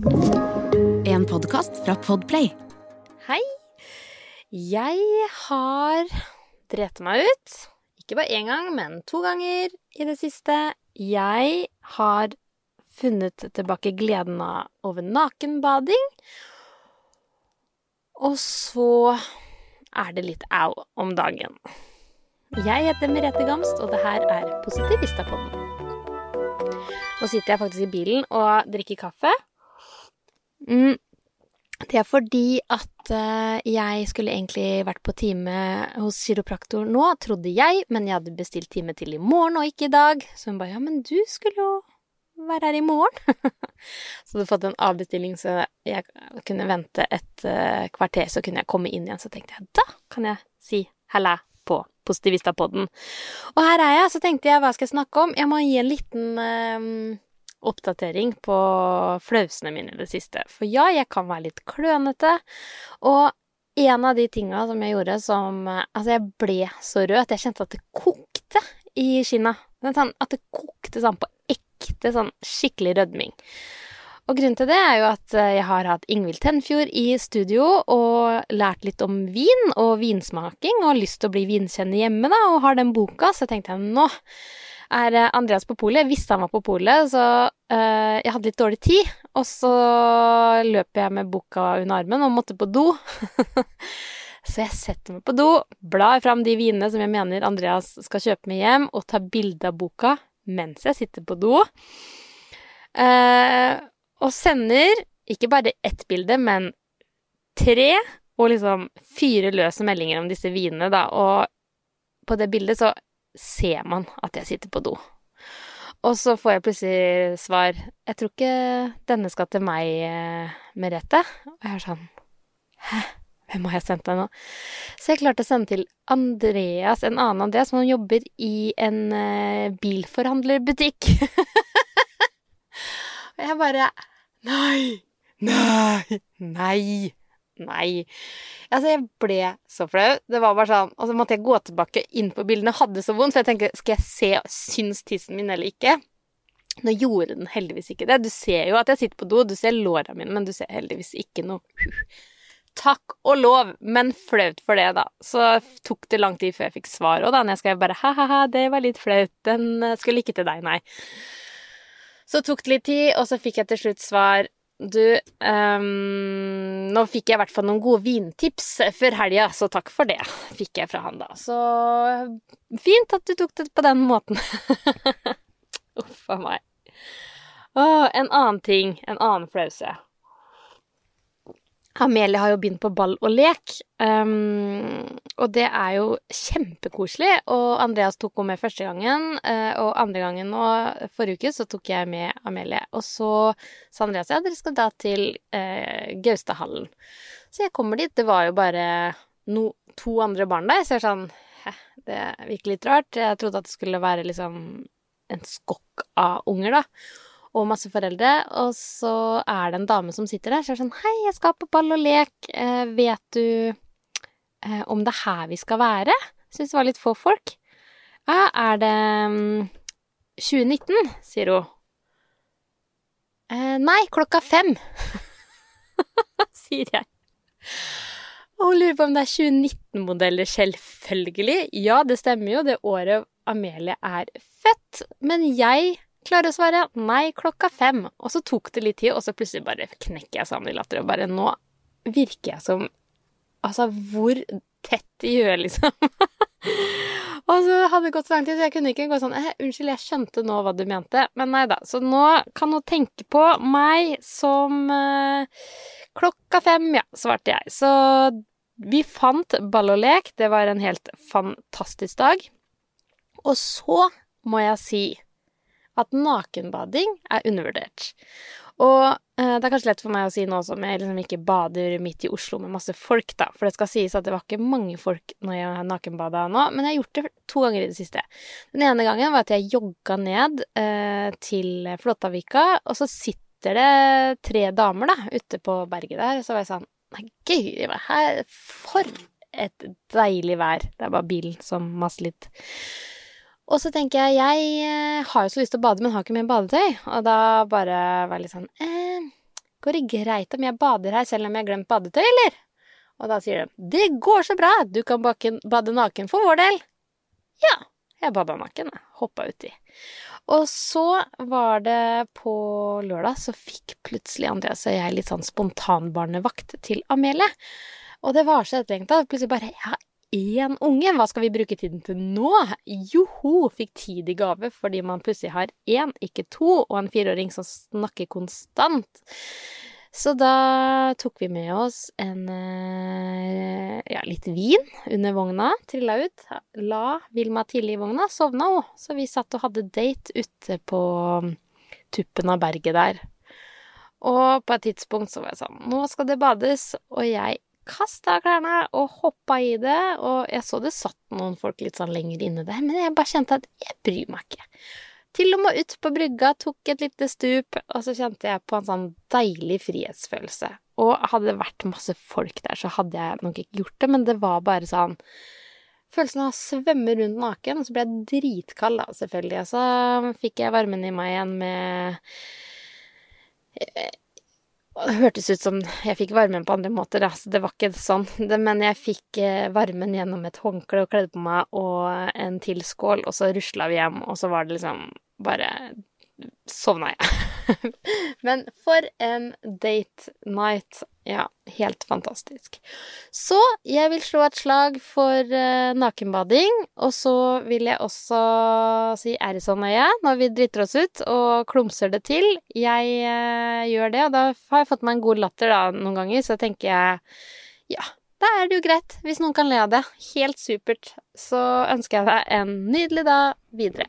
En podkast fra Podplay. Hei. Jeg har drept meg ut. Ikke bare én gang, men to ganger i det siste. Jeg har funnet tilbake gleden av over nakenbading. Og så er det litt au om dagen. Jeg heter Merete Gamst, og det her er Positivistapodden. Nå sitter jeg faktisk i bilen og drikker kaffe. Mm. Det er fordi at eh, jeg skulle egentlig vært på time hos kiropraktor nå, trodde jeg, men jeg hadde bestilt time til i morgen og ikke i dag. Så hun bare ja, men du skulle jo være her i morgen. så hadde fått en avbestilling, så jeg kunne vente et eh, kvarter, så kunne jeg komme inn igjen. Så tenkte jeg da kan jeg si halla på Positivistapodden. Og her er jeg, så tenkte jeg hva skal jeg snakke om? Jeg må gi en liten eh, oppdatering på flausene mine i det siste. For ja, jeg kan være litt klønete, og en av de tinga som jeg gjorde som Altså, jeg ble så rød at jeg kjente at det kokte i kinna. Sånn, at det kokte sånn på ekte, sånn skikkelig rødming. Og grunnen til det er jo at eh, jeg har hatt Ingvild Tenfjord i studio og lært litt om vin og vinsmaking og har lyst til å bli vinkjenner hjemme, da, og har den boka, så tenkte jeg nå er eh, Andreas på polet. Jeg visste han var på polet, så uh, jeg hadde litt dårlig tid. Og så løp jeg med boka under armen og måtte på do. så jeg setter meg på do, blar fram de vinene som jeg mener Andreas skal kjøpe med hjem, og tar bilde av boka mens jeg sitter på do. Uh, og sender ikke bare ett bilde, men tre, og liksom fire løse meldinger om disse vinene, da. Og på det bildet så ser man at jeg sitter på do. Og så får jeg plutselig svar 'Jeg tror ikke denne skal til meg, eh, Merete'. Og jeg er sånn 'Hæ? Hvem har jeg sendt deg nå?' Så jeg klarte å sende til Andreas, en annen Andreas, som jobber i en uh, bilforhandlerbutikk. og jeg bare Nei! Nei! Nei! Nei. Altså, jeg ble så flau. Det var bare sånn Og så måtte jeg gå tilbake inn på bildene. Hadde så vondt, for jeg tenkte skal jeg se syns tissen min eller ikke? Nå gjorde den heldigvis ikke det. Du ser jo at jeg sitter på do, du ser låra mine, men du ser heldigvis ikke noe. Takk og lov, men flaut for det, da. Så tok det lang tid før jeg fikk svar òg, da. Når jeg skrev bare ha-ha-ha, det var litt flaut, den skulle ikke til deg, nei. Så tok det litt tid, og så fikk jeg til slutt svar du, um, nå fikk jeg i hvert fall noen gode vintips før helga, så takk for det fikk jeg fra han da. Så fint at du tok det på den måten. Uff a meg. Å, en annen ting, en annen flause. Amelie har jo begynt på ball og lek, um, og det er jo kjempekoselig. Og Andreas tok henne med første gangen, uh, og andre gangen nå, forrige uke, så tok jeg med Amelie. Og så sa Andreas ja, dere skal da til uh, Gaustadhallen. Så jeg kommer dit. Det var jo bare no, to andre barn der, så jeg er sånn det virker litt rart. Jeg trodde at det skulle være liksom en skokk av unger, da og masse foreldre, og så er det en dame som sitter der, så er det sånn Hei, jeg skal på ball og lek, eh, vet du eh, om det er her vi skal være? Syns det var litt få folk. Ja, er det um, 2019, sier hun. Eh, nei, klokka fem, sier jeg. Og hun lurer på om det er 2019-modeller, selvfølgelig. Ja, det stemmer jo, det året Amelie er født. Men jeg klarer å svare nei klokka fem. Og så tok det litt tid, og så plutselig bare knekker jeg sammen i latter og bare Nå virker jeg som Altså, hvor tett i huet, liksom? og så hadde det gått så lang tid, så jeg kunne ikke gå sånn eh, 'Unnskyld, jeg skjønte nå hva du mente.' Men nei da. Så nå kan hun tenke på meg som eh, Klokka fem, ja, svarte jeg. Så vi fant ball og lek. Det var en helt fantastisk dag. Og så må jeg si at nakenbading er undervurdert. Og eh, det er kanskje lett for meg å si nå som jeg liksom ikke bader midt i Oslo med masse folk, da. For det skal sies at det var ikke mange folk når jeg har nakenbada nå, men jeg har gjort det to ganger i det siste. Den ene gangen var at jeg jogga ned eh, til Flåttavika, og så sitter det tre damer da, ute på berget der, og så var jeg sånn Nei, gøy, her, for et deilig vær. Det er bare bilen som maser litt. Og så tenker jeg jeg eh, har jo så lyst til å bade, men har ikke mer badetøy. Og da bare var jeg litt sånn eh, Går det greit om jeg bader her selv om jeg har glemt badetøy, eller? Og da sier de, det går så bra, du kan bade naken for vår del. Ja, jeg bada naken, jeg. Hoppa uti. Og så var det på lørdag, så fikk plutselig Andreas og jeg litt sånn spontanbarnevakt til Amelie. Og det var så etterlengta. Plutselig bare Ja, én unge, hva skal vi bruke tiden til nå? Joho, fikk tid i gave fordi man plutselig har én, ikke to, og en fireåring som snakker konstant. Så da tok vi med oss en eh, ja, litt vin under vogna. Trilla ut. La Vilma tidlig i vogna. Sovna hun. Så vi satt og hadde date ute på mm, tuppen av berget der. Og på et tidspunkt så var jeg sånn Nå skal det bades. Og jeg kasta klærne og hoppa i det. Og jeg så det satt noen folk litt sånn lenger inne der, men jeg bare kjente at jeg bryr meg ikke. Til og med ut på brygga, tok et lite stup, og så kjente jeg på en sånn deilig frihetsfølelse. Og hadde det vært masse folk der, så hadde jeg nok ikke gjort det, men det var bare sånn Følelsen av å svømme rundt naken, og så ble jeg dritkald, da, selvfølgelig. Og så fikk jeg varmen i meg igjen med det hørtes ut som jeg fikk varmen på andre måter, altså det var ikke sånn. men jeg fikk eh, varmen gjennom et håndkle og kledde på meg og en til skål, og så rusla vi hjem, og så var det liksom bare sovna jeg. Men for en date night. Ja, helt fantastisk. Så jeg vil slå et slag for uh, nakenbading. Og så vil jeg også si Arizonøye når vi driter oss ut og klumser det til. Jeg uh, gjør det, og da har jeg fått meg en god latter da noen ganger, så tenker jeg ja, da er det jo greit hvis noen kan le av det. Helt supert. Så ønsker jeg deg en nydelig dag videre.